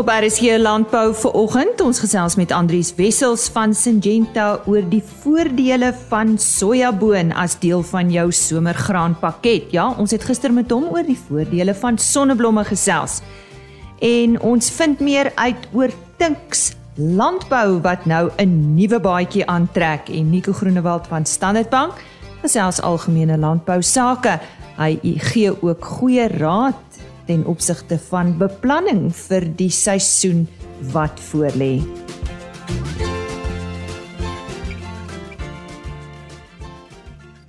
Op RSG Landbou vir oggend, ons gesels met Andrius Wessels van Syngenta oor die voordele van sojaboon as deel van jou somergraanpakket. Ja, ons het gister met hom oor die voordele van sonneblomme gesels. En ons vind meer uit oor Tinks Landbou wat nou 'n nuwe baadjie aantrek en Nico Groenewald van Standard Bank gesels algemene landbou sake. Hy gee ook goeie raad ten opsigte van beplanning vir die seisoen wat voorlê.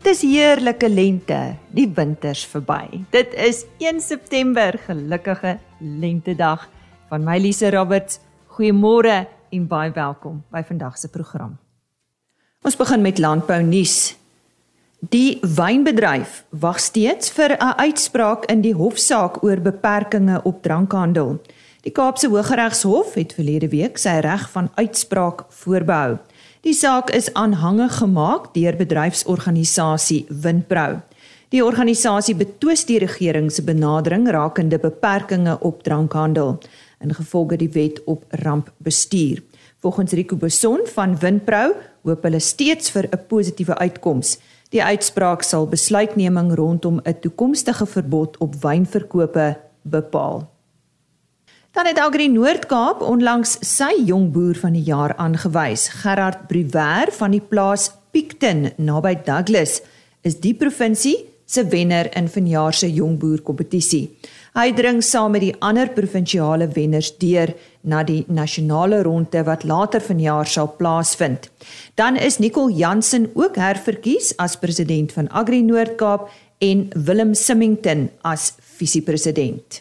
Dis heerlike lente, die winters verby. Dit is 1 September, gelukkige lentedag van my Lise Roberts. Goeiemôre en baie welkom by vandag se program. Ons begin met landbou nuus. Die wynbedryf wag steeds vir 'n uitspraak in die hofsaak oor beperkings op drankhandel. Die Kaapse Hooggeregshof het verlede week sy reg van uitspraak voorbehou. Die saak is aanhange gemaak deur bedryfsorganisasie Winpro. Die organisasie betwis die regering se benadering rakende beperkings op drankhandel ingevolge die wet op rampbestuur. Volgens Rico Beson van Winpro hoop hulle steeds vir 'n positiewe uitkoms. Die uitspraak sal besluitneming rondom 'n toekomstige verbod op wynverkope bepaal. Dan het Agri Noord-Kaap onlangs sy jong boer van die jaar aangewys. Gerard Bruwer van die plaas Piekton naby Douglas is die provinsie se wenner in vanjaar se jong boer kompetisie. Hy dring saam met die ander provinsiale wenners deur na die nasionale ronde wat later vanjaar sal plaasvind. Dan is Nicole Jansen ook herverkies as president van Agri Noord-Kaap en Willem Simington as visiepresident.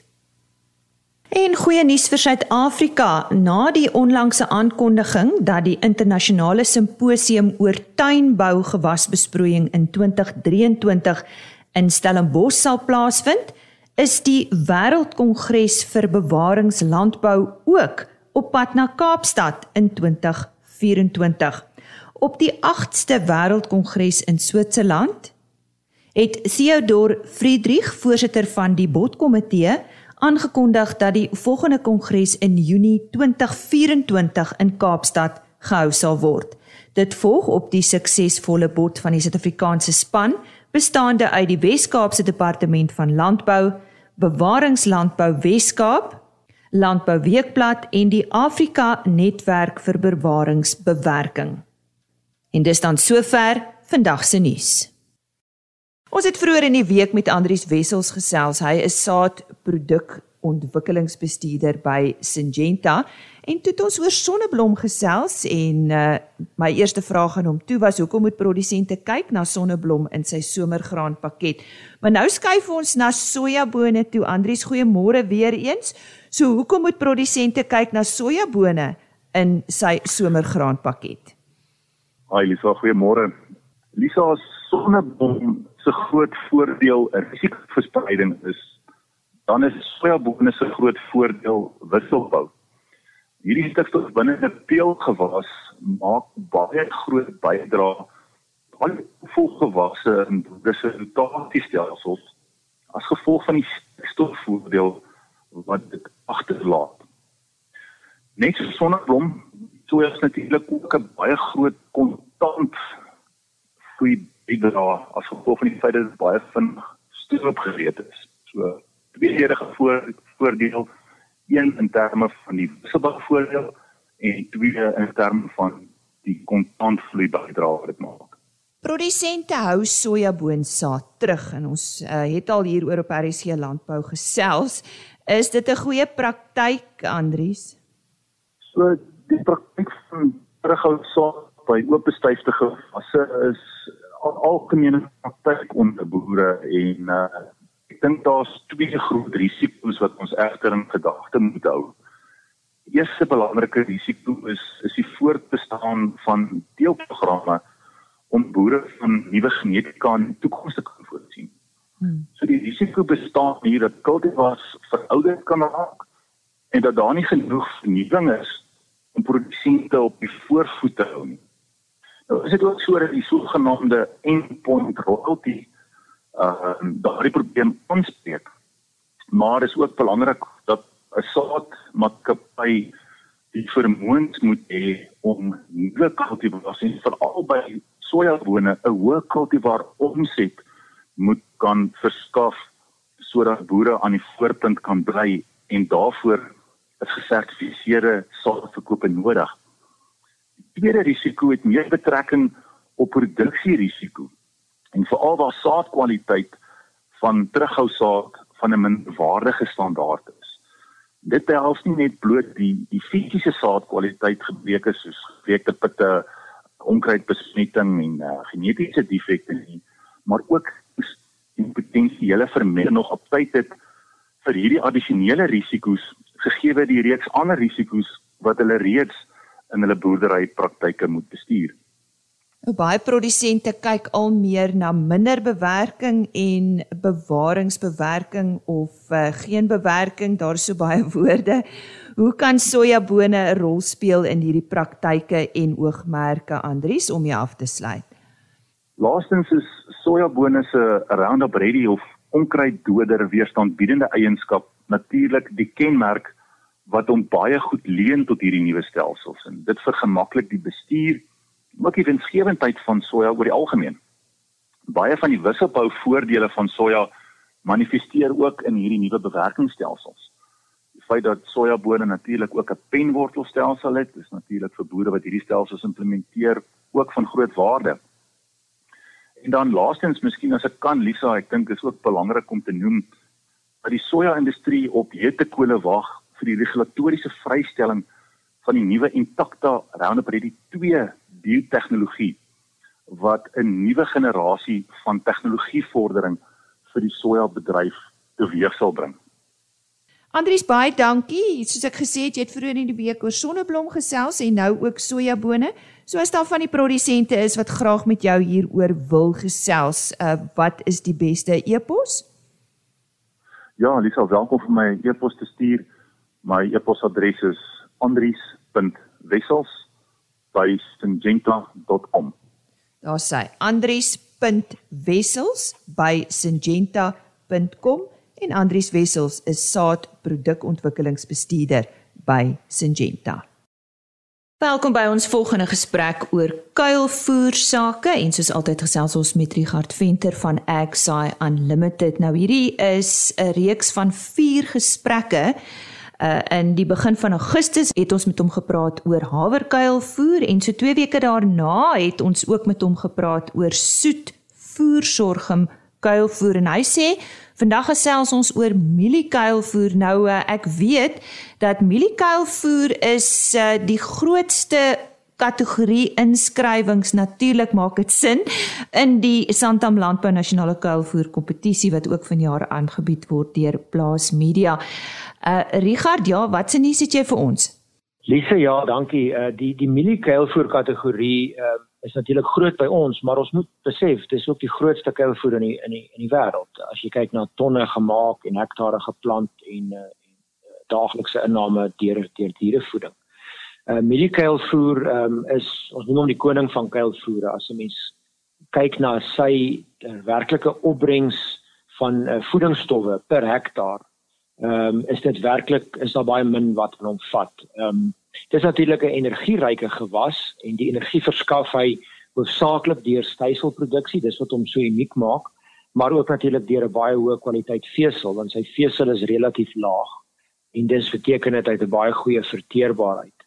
En goeie nuus vir Suid-Afrika na die onlangse aankondiging dat die internasionale simposium oor tuinbou gewasbesproeiing in 2023 in Stellenbosch sal plaasvind is die Wêreldkongres vir Bewaringslandbou ook op pad na Kaapstad in 2024. Op die 8ste Wêreldkongres in Switserland het Theodor Friedrich, voorsitter van die Bodkomitee, aangekondig dat die volgende kongres in Junie 2024 in Kaapstad gehou sal word. Dit volg op die suksesvolle bod van die Suid-Afrikaanse span bestaande uit die Wes-Kaapse Departement van Landbou, Bewaringslandbou Wes-Kaap, Landbou Weekblad en die Afrika Netwerk vir Bewaringsbewerking. En dis dan sover vandag se nuus. Ons het vroeër in die week met Andrius Wessels gesels. Hy is saadprodukontwikkelingsbestuurder by Syngenta En toe het ons oor sonneblom gesels en uh, my eerste vraag aan hom toe was hoekom moet produsente kyk na sonneblom in sy somergraanpakket. Maar nou skuif ons na sojabone toe. Andries, goeiemôre weer eens. So hoekom moet produsente kyk na sojabone in sy somergraanpakket? Hi Lisa, goeiemôre. Lisa, sonneblom se groot voordeel in risikoverspreiding is dan is sojabone se groot voordeel wisselbou hierdie stikstof binne 'n peelgewas maak baie groot bydrae aan volgewasse en resultatiestelsels as gevolg van die stikstofvoordeel wat dit agterlaat. Net so sonneblom, so is natuurlik ook 'n baie groot kontant groei bydrae as gevolg van die feit dat dit baie vinnig stroop gereed is. So tweeëdige voordeel een in terme van die wisselbagvoordeel en twee in terme van die kontantvloei bydrae wat dit maak. Produsente hou sojaboonsaad terug en ons uh, het al hier oor op RC landbou gesels. Is dit 'n goeie praktyk, Andries? So die praktyk van terughou saad by oop bestuifde gewasse is al algemene praktyk onder boere en uh, dink daar's twee groot risiko's wat ons egter in gedagte moet hou. Die eerste belangrike risiko is is die voortbestaan van teelprogramme om boere van nuwe genetika in die toekoms te kan voorsien. Hmm. So die risiko bestaan hier dat kultivars verouderd kan raak en dat daar nie genoeg vernuwing is om produsente op die voorvoet te hou nie. Nou is dit ook so dat die sogenaamde endpoint royalty uh daardie probleem aanspreek. Maar dis ook belangrik dat 'n saadmaatskappy die vermoëns moet hê om nuwe kultivars en veral by sojabone 'n hoë kultivar omset moet kan verskaf sodat boere aan die voorpunt kan bly en daarvoor 'n gesertifiseerde saadverkope nodig. Die tweede risiko het meer betrekking op produksierisiko en veral waar saadkwaliteit van terughou saad van 'n minderwaardige standaard is. Dit behels nie net bloot die die fisiese saadkwaliteit gebreke soos gekweekte pitte, onkruidbesmetting en uh, genetiese defekte nie, maar ook die potensiële vermeerdering nog op tyd het vir hierdie addisionele risiko's gegee die reeks ander risiko's wat hulle reeds in hulle boerdery praktyke moet bestuur. Nou baie produsente kyk al meer na minder bewerking en bewaringsbewerking of uh, geen bewerking, daar's so baie woorde. Hoe kan sojabone 'n rol speel in hierdie praktyke en oogmerke Andries om jou af te sluit? Laastens is sojabone se Roundup Ready of onkruiddoder weerstandbiedende eienskap natuurlik die kenmerk wat hom baie goed leen tot hierdie nuwe stelsels en dit vergemaklik die bestuur ook die winsgewendheid van soja oor die algemeen. Baie van die wisselbou voordele van soja manifesteer ook in hierdie nuwe bewerkingsstelsels. Die feit dat sojabone natuurlik ook 'n penwortelstelsel het, is natuurlik vir boere wat hierdie stelsels implementeer ook van groot waarde. En dan laastens miskien as ek kan Lisa, ek dink is ook belangrik om te noem dat die soja-industrie op hitte-kole wag vir die regulatoriese vrystelling van die nuwe Intacta Roundup Ready 2 biotehnologie wat 'n nuwe generasie van tegnologievordering vir die sojabedryf teweeg sal bring. Andries baie dankie. Soos ek gesê het, jy het vroeër in die week oor sonneblom gesels en nou ook sojabone. So as daar van die produsente is wat graag met jou hieroor wil gesels, uh, wat is die beste e-pos? Ja, Lisa, welkom vir my e-pos te stuur. My e-posadres is andries.wessels@syngenta.com. Daar sê andries.wessels@syngenta.com en Andries Wessels is saadprodukontwikkelingsbestuurder by Syngenta. Welkom by ons volgende gesprek oor kuilvoer sake en soos altyd gesels ons met Richard Venter van Agsai Unlimited. Nou hierdie is 'n reeks van 4 gesprekke. Uh in die begin van Augustus het ons met hom gepraat oor haverkuilvoer en so 2 weke daarna het ons ook met hom gepraat oor soet voersorgum kuilvoer en hy sê Vandag gesels ons oor mieliekuilvoer. Nou eh, ek weet dat mieliekuilvoer is uh, die grootste kategorie inskrywings natuurlik maak dit sin in die Santam Landbou Nasionale Kuilvoer kompetisie wat ook vanjaar aangebied word deur Plaas Media. Uh Richard, ja, wat se nuus het jy vir ons? Lise, ja, dankie. Uh die die mieliekuilvoer kategorie uh is natuurlik groot by ons, maar ons moet besef dis ook die grootste kuilvoer in die in die in die wêreld. As jy kyk na tonne gemaak en hektare geplant en uh, en daaglikse inname deur deur dierevoeding. Uh mieliekuilvoer um, is ons noem hom die koning van kuilvoere as 'n mens kyk na sy werklike opbrengs van uh, voedingsstowwe per hektaar. Ehm um, is dit werklik is daar baie min wat van hom vat. Ehm um, Dis natuurlik 'n energieryke gewas en die energie verskaf hy hoofsaaklik deur styselproduksie, dis wat hom so uniek maak, maar ook natuurlik deur 'n baie hoë kwaliteit vesel want sy vesel is relatief laag en dis beteken dit hy het 'n baie goeie verteerbaarheid.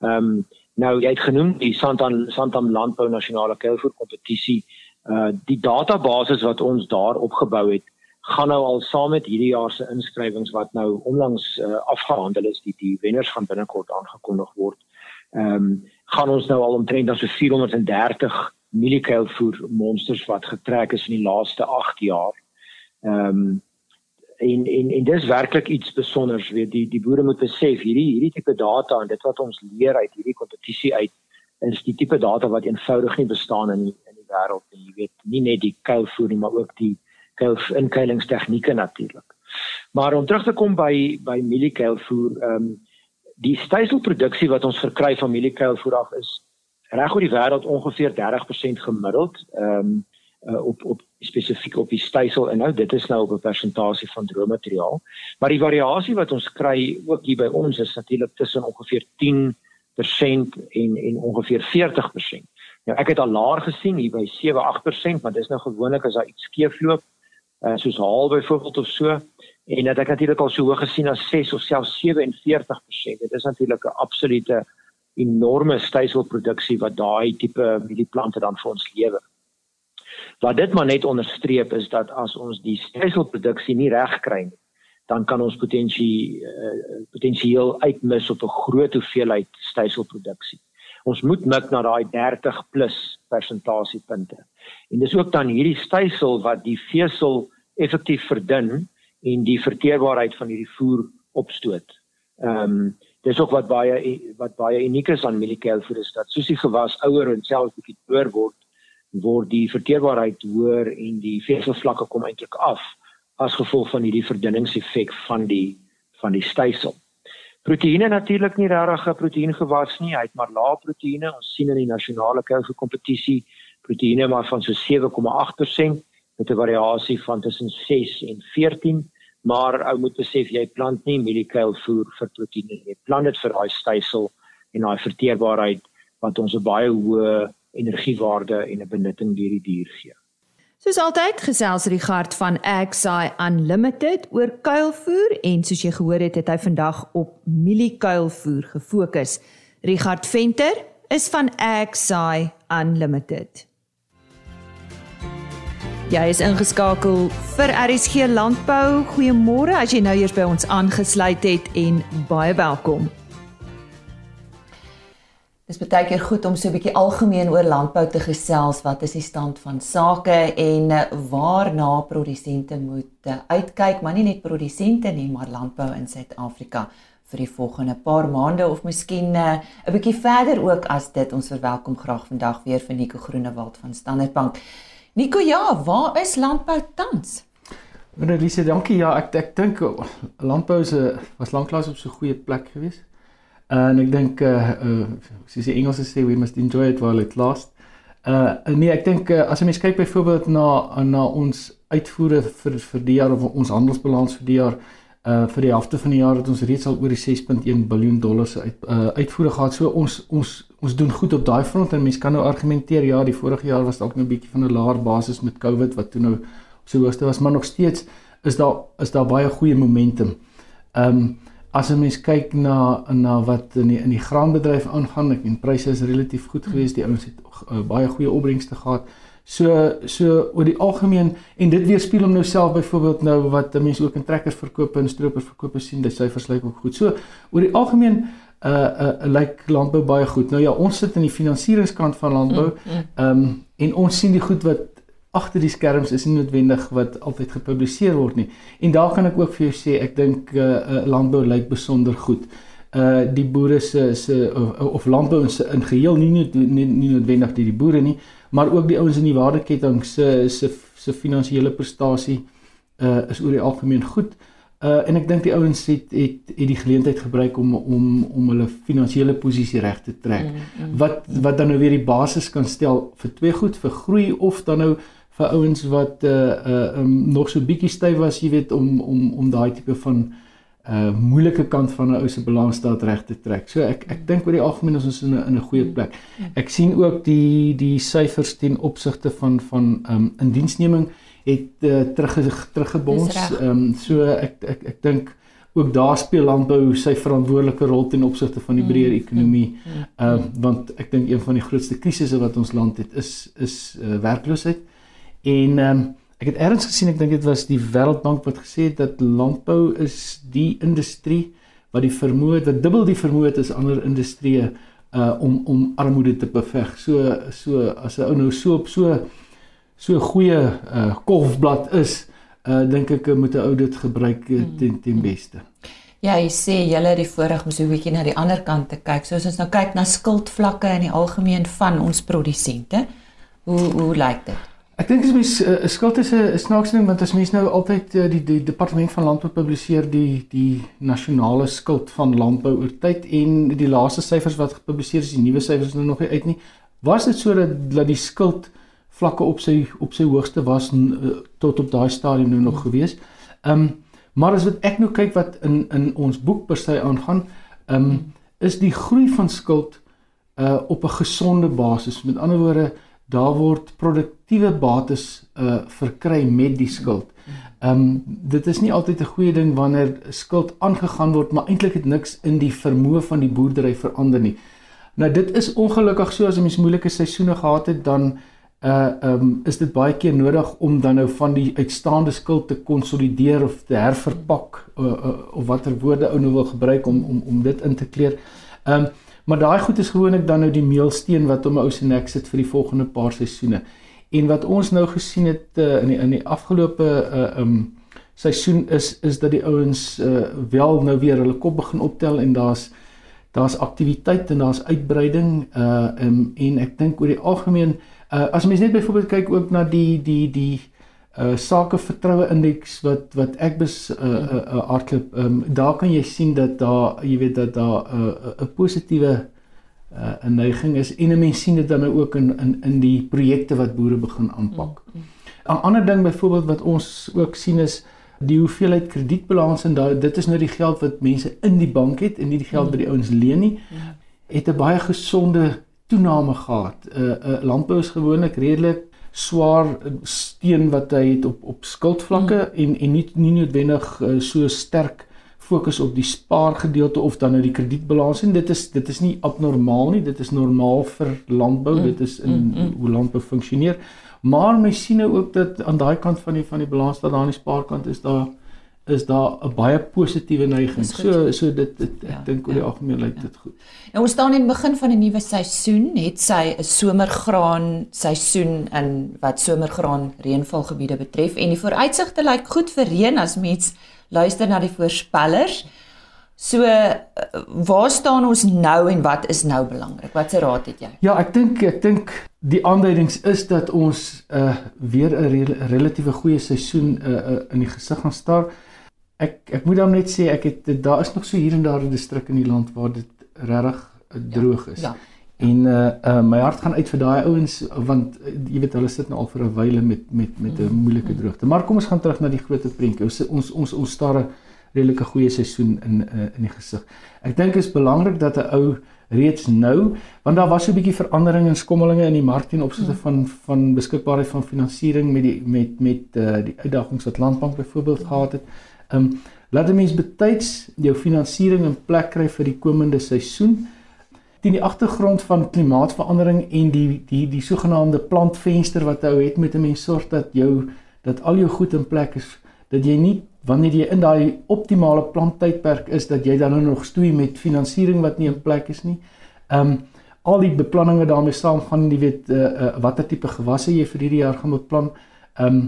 Ehm um, nou jy het genoem die Santam Santam Landbou Nasionale Kuilvoer Kompetisie, uh die database wat ons daar opgebou het gaan nou al saam met hierdie jaar se inskrywings wat nou onlangs uh, afgehandel is die die wenners van binnekort aangekondig word. Ehm um, gaan ons nou al omtrent dan so 430 mieliekuilvoer monsters wat getrek is in die laaste 8 jaar. Ehm um, en en en dis werklik iets spesiaals weet die die boere moet besef hierdie hierdie tipe data en dit wat ons leer uit hierdie kompetisie uit is die tipe data wat eenvoudig nie bestaan in in die wêreld jy weet nie net die kuilvoer nie maar ook die inkuilingstegnieke natuurlik. Maar om terug te kom by by mieliekuilvoer, ehm um, die styselproduksie wat ons verkry van mieliekuilvoer af is reg oor die wêreld ongeveer 30% gemiddeld. Ehm um, uh, op op spesifiek op die stysel inhoud. Dit is nou op 'n persentasie van droommateriaal. Maar die variasie wat ons kry ook hier by ons is natuurlik tussen ongeveer 10% en en ongeveer 40%. Nou ek het al laer gesien hier by 7-8%, maar dis nou gewoonlik as daar iets skeefloop, uh, soos haal byvoorbeeld of so. En dit ek natuurlik al so hoog gesien as 6 of selfs 47%. Dit is natuurlik 'n absolute enorme styselproduksie wat daai tipe mielieplante dan vir ons lewer. Wat dit maar net onderstreep is dat as ons die styselproduksie nie reg kry nie, dan kan ons potensie uh, potensieel uitmis op 'n groot hoeveelheid styselproduksie. Ons moet mik na daai 30 plus persentasiepunte. En dis ook dan hierdie stysel wat die vesel effektief verdun en die verteerbaarheid van hierdie voer opstoot. Ehm um, dis ook wat baie wat baie uniek is aan mieliekelvoer is dat soos die gewas ouer en selfs bietjie hoër word, word die verteerbaarheid hoër en die veselvlakke kom eintlik af as gevolg van hierdie verdunningseffek van die van die stysel. Proteïene natuurlik nie regtig 'n proteïengewas nie, hy het maar lae proteïene. Ons sien in die nasionale koue kompetisie proteïene maar van so 7,8% met 'n variasie van tussen 6 en 14, maar ou moet besef jy plant nie mieliekeil voer vir proteïene nie. Jy plant dit vir daai stysel en daai verteerbaarheid wat ons 'n baie hoë energiewaarde en 'n benutting deur die dier gee. Soos altyd gesels Richard van Agsai Unlimited oor kuilvoer en soos jy gehoor het, het hy vandag op mieliekuilvoer gefokus. Richard Venter is van Agsai Unlimited. Jy is ingeskakel vir RSG Landbou. Goeiemôre as jy nou eers by ons aangesluit het en baie welkom. Dis baie keer goed om so 'n bietjie algemeen oor landbou te gesels. Wat is die stand van sake en eh, waarna produsente moet eh, uitkyk, maar nie net produsente nie, maar landbou in Suid-Afrika vir die volgende paar maande of miskien eh, 'n bietjie verder ook as dit. Ons verwelkom graag vandag weer vir Nico Groenewald van Standard Bank. Nico, ja, waar is landbou tans? Meneer Lise, dankie. Ja, ek ek dink landbou se was lanklaas op so 'n goeie plek geweest. Uh, en ek dink uh, uh soos die Engelse sê we must enjoy it while it lasts. Uh nee, ek dink uh, as 'n mens kyk byvoorbeeld na na ons uitvoere vir vir die jaar of ons handelsbalans vir die jaar uh vir die helfte van die jaar het ons reeds al oor die 6.1 miljard dollar se uit uh uitvoere gehad. So ons ons ons doen goed op daai front en mense kan nou argumenteer ja, die vorige jaar was dalk nou 'n bietjie van 'n laer basis met COVID wat toe nou so hoogste was, maar nog steeds is daar is daar baie goeie momentum. Ehm um, as 'n mens kyk na na wat in die in die graanbedryf aangaan, ek en pryse is relatief goed geweest. Die ouens het uh, baie goeie opbrengste gehad. So so oor die algemeen en dit weerspieël hom nou self byvoorbeeld nou wat mense ook in trekkers verkoop en stroopers verkoop sien, die syfers lyk ook goed. So oor die algemeen uh uh lyk like landbou baie goed. Nou ja, ons sit in die finansieringskant van landbou. Mm, mm. Ehm mm, um, en ons sien die goed wat agter die skerms is nie noodwendig wat altyd gepubliseer word nie. En daar kan ek ook vir jou sê ek dink uh, uh landbou lyk besonder goed. Uh die boere se se of, of landbou in, in geheel nie nie, nie, nie noodwendig die, die boere nie, maar ook die ouens in die waardeketting se se se finansiële prestasie uh is oor die algemeen goed. Uh en ek dink die ouens het, het het die geleentheid gebruik om om om hulle finansiële posisie reg te trek. Mm, mm. Wat wat dan nou weer die basis kan stel vir twee goed, vir groei of dan nou vir ouens wat uh uh um, nog so bietjie styf was, jy weet om om om daai tipe van uh moeilike kant van 'n ou se balansstaat reg te trek. So ek ek dink oor die algemeen is ons in 'n in 'n goeie plek. Ek sien ook die die syfers ten opsigte van van um indiensneming het uh, terug teruggebons. Ehm um, so ek ek ek dink ook daar speel landbou sy verantwoordelike rol ten opsigte van die mm, breër ekonomie. Ehm uh, want ek dink een van die grootste krisisse wat ons land het is is uh, werkloosheid. En ehm um, ek het eers gesien ek dink dit was die Wêreldbank wat gesê het dat landbou is die industrie wat die vermoë wat dubbel die vermoë het as ander industrieë uh om om armoede te beveg. So so as 'n ou nou so op so so goeie uh kolfblad is, uh dink ek moet 'n ou dit gebruik hmm. ten ten beste. Ja, jy sê julle het die voorreg om so 'n bietjie na die ander kant te kyk. So as ons nou kyk na skuldvlakke in die algemeen van ons produsente, hoe hoe lyk dit? Ek dink as mens 'n uh, skuld is 'n snaakse ding want as mens nou altyd uh, die die departement van landbou publiseer die die nasionale skuld van landbou oor tyd en die laaste syfers wat gepubliseer is, die nuwe syfers nou nog nie uit nie. Was dit so dat die skuld vlakke op sy op sy hoogste was uh, tot op daai stadium nou nog gewees. Ehm um, maar as wat ek nou kyk wat in in ons boek per se aangaan, ehm um, is die groei van skuld uh op 'n gesonde basis. Met ander woorde, daar word produktiewe bates uh verkry met die skuld. Um, dit is nie altyd 'n goeie ding wanneer skuld aangegaan word, maar eintlik het niks in die vermoë van die boerdery verander nie. Nou dit is ongelukkig so as 'n mens moeilike seisoene gehad het, dan uh um, is dit baie keer nodig om dan nou van die uitstaande skuld te konsolideer of te herverpak uh, uh, of watter woorde ou nou wil gebruik om om om dit in te kleer. Um, maar daai goed is gewoonlik dan nou die meelsteen wat om 'n ou se nek sit vir die volgende paar seisoene. En wat ons nou gesien het uh, in die in die afgelope uh um seisoen is is dat die ouens uh wel nou weer hulle kop begin optel en daar's daar's aktiwiteit en daar's uitbreiding uh um, en ek dink oor die algemeen uh as mens net byvoorbeeld kyk ook na die die die uh sake vertroue indeks wat wat ek bes uh uh, uh hardloop um daar kan jy sien dat daar jy weet dat daar 'n uh, 'n positiewe uh, 'n neiging is en 'n mens sien dit dan nou ook in in in die projekte wat boere begin aanpak. 'n mm, mm. ander ding byvoorbeeld wat ons ook sien is die hoeveelheid kredietbalans en daai dit is nou die geld wat mense in die bank het en nie die geld by die ouens leen nie. Het 'n baie gesonde toename gehad. 'n uh, uh, landbou is gewoonlik redelik swaar steen wat hy het op op skuldvlakke mm. en en nie nie noodwendig uh, so sterk fokus op die spaargedeelte of dan nou die kredietbalans en dit is dit is nie abnormaal nie dit is normaal vir landbou mm, dit is in mm, mm. hoe landbou funksioneer maar mens sien nou ook dat aan daai kant van die van die balans dat daar aan die spaarkant is daar is daar 'n baie positiewe neiging so so dit, dit ek ja, dink oor die ja, algemeen lyk ja. dit goed nou ons staan in die begin van 'n nuwe seisoen het sy 'n somergraan seisoen in wat somergraan reënvalgebiede betref en die vooruitsigte lyk goed vir reën as mens luister na die voorspellers. So waar staan ons nou en wat is nou belangrik? Wat se raad het jy? Ja, ek dink ek dink die aanduidings is dat ons uh weer 'n re relatiewe goeie seisoen uh, uh in die gesig gaan staar. Ek ek moet dan net sê ek het daar is nog so hier en daar 'n distrik in die land waar dit regtig uh, droog is. Ja. ja. En uh, uh my hart gaan uit vir daai ouens want uh, jy weet hulle sit nou al vir 'n wyle met met met 'n moeilike mm. droogte. Maar kom ons gaan terug na die groot prentjie. Ons ons ons ons staar 'n redelike goeie seisoen in uh, in die gesig. Ek dink dit is belangrik dat 'n ou reeds nou want daar was so 'n bietjie veranderinge en skommelinge in die mark ten opsigte mm. van van beskikbaarheid van finansiering met die met met uh, die uitdagings wat Landbank byvoorbeeld gehad het. Um laat 'n mens betyds jou finansiering in plek kry vir die komende seisoen teen die agtergrond van klimaatsverandering en die die die sogenaamde plantvenster wat hy het met 'n mens sorg dat jou dat al jou goed in plek is dat jy nie wanneer jy in daai optimale planttydperk is dat jy dan nou nog stoei met finansiering wat nie in plek is nie. Ehm um, al die beplanninge daarmee saamgaan, jy weet uh, uh, watter tipe gewasse jy vir hierdie jaar gaan beplan. Ehm um,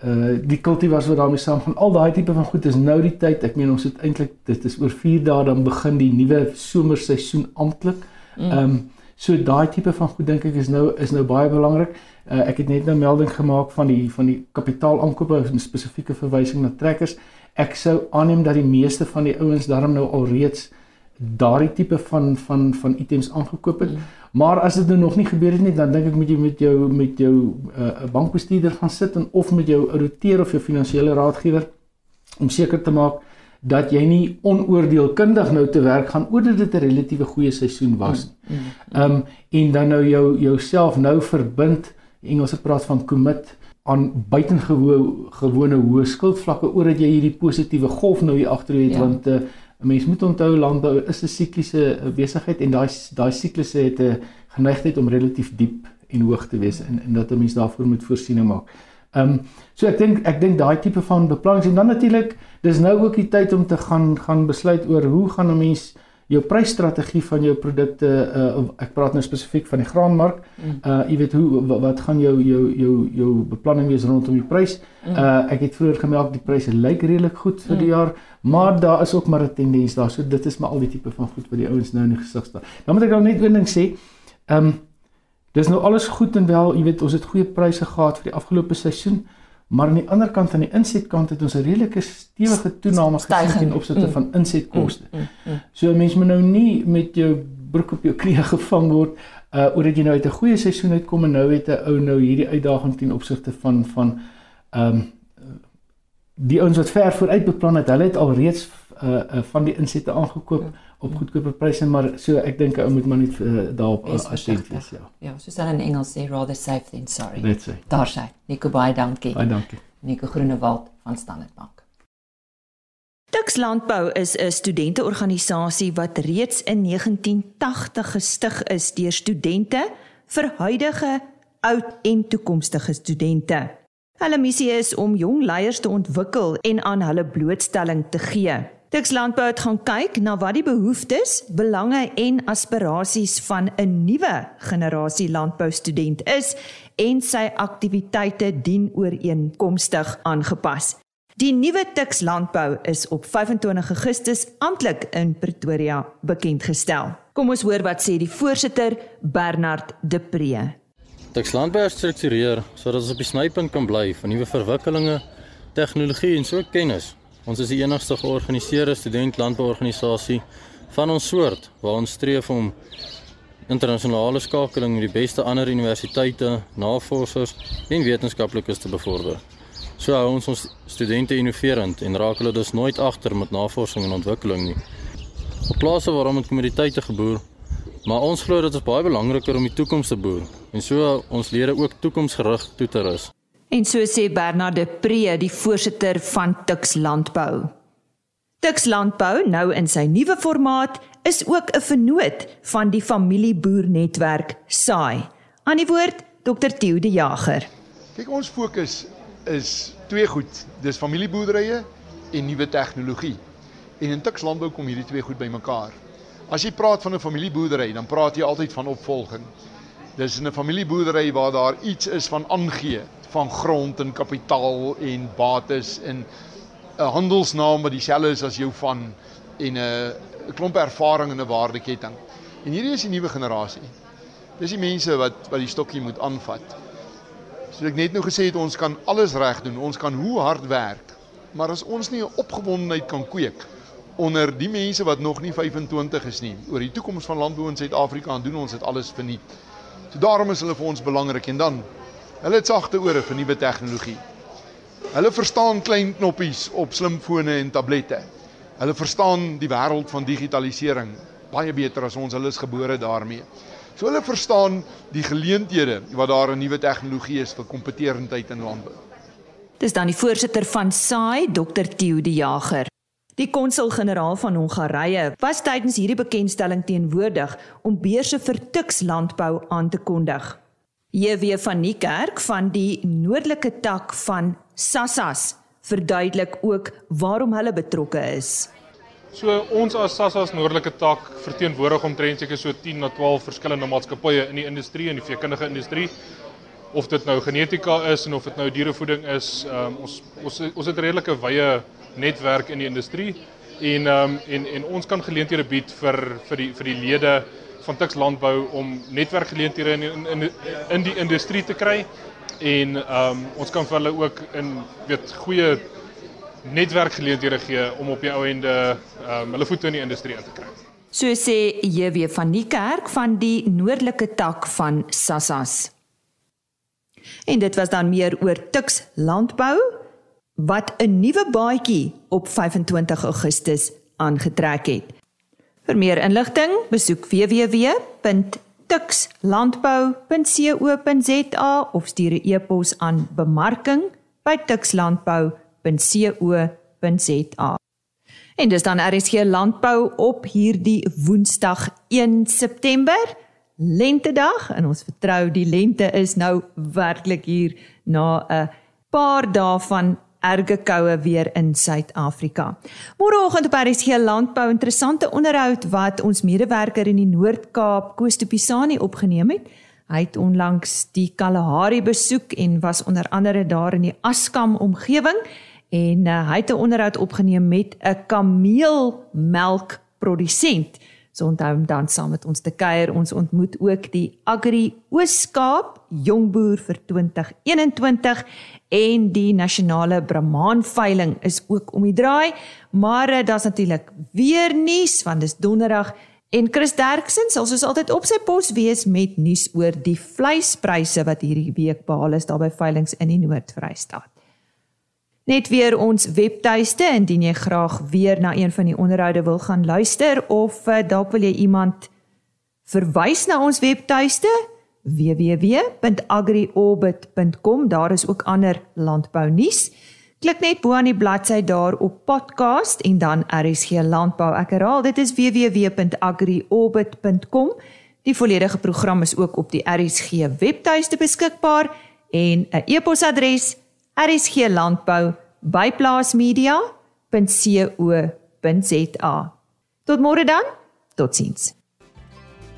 uh die kultivars wat daarmee saamgaan, al daai tipe van goed is nou die tyd. Ek meen ons het eintlik dit is oor 4 dae dan begin die nuwe somerseisoen amptelik. Mm. Ehm um, so daai tipe van goed dink ek is nou is nou baie belangrik. Uh, ek het net nou melding gemaak van die van die kapitaalaankope en spesifieke verwysing na trekkers. Ek sou aanneem dat die meeste van die ouens daarom nou alreeds daardie tipe van van van items aangekoop het. Mm. Maar as dit nou nog nie gebeur het nie, dan dink ek moet jy met jou met jou uh, bankbestuurder gaan sit en of met jou ouditeur of jou finansiële raadgewer om seker te maak dat jy nie onoordeelkundig nou te werk gaan oor dit 'n relatiewe goeie seisoen was. Mm, mm, mm. Ehm um, en dan nou jou jouself nou verbind, Engelse praat van commit aan buitengewone gewone hoë skuldvlakke oordat jy hierdie positiewe golf nou hier agter jou het ja. want 'n uh, mens moet onthou landbou is 'n sikliese uh, besigheid en daai daai siklusse het 'n uh, geneigtheid om relatief diep en hoog te wees en en dat 'n mens daarvoor moet voorsiening maak. Ehm um, so ek dink ek dink daai tipe van beplanning en dan natuurlik dis nou ook die tyd om te gaan gaan besluit oor hoe gaan 'n mens jou prysstrategie van jou produkte uh ek praat nou spesifiek van die graanmark. Uh jy weet hoe wat gaan jou jou jou jou beplanning wees rondom die prys? Uh ek het vroeër gemeld die pryse lyk redelik goed vir die mm. jaar, maar daar is ook maar 'n tendens daar. So dit is maar al die tipe van goed wat die ouens nou in die gesig staan. Dan moet ek dan net een ding sê. Ehm um, Dis nou alles goed en wel, jy weet, ons het goeie pryse gehad vir die afgelope seisoen, maar aan die ander kant aan die insetkant het ons 'n redelike stewige toename gesien ten opsigte mm. van insetkoste. Mm, mm, mm. So mense moet nou nie met jou broek op jou knie gevang word uh oor dat jy nou uit 'n goeie seisoen uitkom en nou het 'n ou nou hierdie uitdaging ten opsigte van van ehm um, die ouens wat ver vooruit beplan het, hulle het al reeds uh, uh van die insette aangekoop ja. op goedkoper pryse, maar so ek dink ou moet maar net uh, daarop attent wees, ja. Ja, soos hulle in Engels sê, rather safe than sorry. Dit sê. Daar sê. Nico baie dankie. Baie dankie. Nico Groenewald van Standard Bank. Dix Landbou is 'n studenteorganisasie wat reeds in 1980 gestig is deur studente vir huidige, oud en toekomstige studente. Hulle missie is om jong leiers te ontwikkel en aan hulle blootstelling te gee. Dix Landbou het gaan kyk na wat die behoeftes, belange en aspirasies van 'n nuwe generasie landboustudent is en sy aktiwiteite dien ooreenkomstig aangepas. Die nuwe Tix landbou is op 25 Augustus amptelik in Pretoria bekend gestel. Kom ons hoor wat sê die voorsitter Bernard De Pre. Tix landbou struktureer sodat ons op die snypunt kan bly van nuwe verwikkelinge, tegnologie en so kennis. Ons is die enigste georganiseerde student landbouorganisasie van ons soort waar ons streef om internasionale skakeling met die beste ander universiteite, navorsers en wetenskaplikes te bevorder. So hou ons ons studente innoverend en raak hulle dus nooit agter met navorsing en ontwikkeling nie. Op plase waar om met kommoditeite geboer, maar ons glo dit is baie belangriker om die toekoms te boer en so ons lede ook toekomsgerig toe te rus. En so sê Bernard de Pre, die voorsitter van Tux Landbou. Tux Landbou, nou in sy nuwe formaat, is ook 'n vennoot van die familieboernetwerk SAI. Aan die woord Dr. Theo de Jager. Kyk, ons fokus is twee goed. Dis familieboerderye en nuwe tegnologie. En in Tuks landbou kom hierdie twee goed bymekaar. As jy praat van 'n familieboerdery, dan praat jy altyd van opvolging. Dis 'n familieboerdery waar daar iets is van aangee van grond en kapitaal en bates en 'n handelsnaam wat dieselfde is as jou van en 'n klomp ervaring in 'n waardeketting. En hierdie is die nuwe generasie. Dis die mense wat wat die stokkie moet aanvat. Soos ek net nou gesê het, ons kan alles reg doen. Ons kan hoe hard werk. Maar as ons nie 'n opgewondenheid kan kweek onder die mense wat nog nie 25 is nie oor die toekoms van landbou in Suid-Afrika en doen ons dit alles verniet. So daarom is hulle vir ons belangrik en dan hulle het sagte ore vir nuwe tegnologie. Hulle verstaan klein knoppies op slimfone en tablette. Hulle verstaan die wêreld van digitalisering baie beter as ons. Hulle is gebore daarmee. So hulle verstaan die geleenthede wat daar in nuwe tegnologie is vir kompeterendheid in landbou. Dis dan die voorsitter van SAI, Dr. Theo de Jager. Die konsul-generaal van Hongarye was tydens hierdie bekendstelling teenwoordig om beurse vir Tux landbou aan te kondig. JW van Niekerk van die noordelike tak van Sassas verduidelik ook waarom hulle betrokke is. So ons as SASSA's noordelike tak verteenwoordig omtrent seker so 10 na 12 verskillende maatskappye in die industrie en die veekundige industrie. Of dit nou genetika is en of dit nou dierevoeding is, um, ons ons ons het 'n redelike wye netwerk in die industrie en um, en en ons kan geleenthede bied vir vir die vir die lede van Tuks Landbou om netwerkgeleenthede in in in, in die industrie te kry en um, ons kan vir hulle ook in weet goeie netwerkgeleenthede gee om op die ou ende um, hulle voete in die industrie in te kry. So sê JW van die kerk van die noordelike tak van Sassas. En dit was dan meer oor Tux landbou wat 'n nuwe baadjie op 25 Augustus aangetrek het. Vir meer inligting, besoek www.tuxlandbou.co.za of stuur 'n e-pos aan bemarking@tuxlandbou.co.za. En dis dan RSG landbou op hierdie Woensdag 1 September, lentedag en ons vertrou die lente is nou werklik hier na 'n paar dae van erge koue weer in Suid-Afrika. Môreoggend op RSG landbou interessante onderhoud wat ons medewerker in die Noord-Kaap Koos de Pisani opgeneem het. Hy het onlangs die Kalahari besoek en was onder andere daar in die Askam omgewing en uh, hy het 'n onderhoud opgeneem met 'n kameelmelkprodusent. So onthou hom dan saam met ons te kuier. Ons ontmoet ook die Agri Ooskaap Jongboer vir 2021 en die nasionale Brahman veiling is ook om die draai. Maar uh, daar's natuurlik weer nuus want dis donderdag En Chris Derksen sal soos altyd op sy pos wees met nuus oor die vleispryse wat hierdie week behaal is daar by veilinge in die Noord-Vrystaat. Net weer ons webtuiste indien jy graag weer na een van die onderhoude wil gaan luister of uh, dalk wil jy iemand verwys na ons webtuiste www.agriorbit.com daar is ook ander landbou nuus. Klik net bo aan die bladsy daar op podcast en dan RSG Landbou. Ek herhaal, dit is www.agriorbit.com. Die volledige program is ook op die RSG webtuiste beskikbaar en 'n e-posadres rsglandbou@plaasmedia.co.za. Tot môre dan. Totsiens.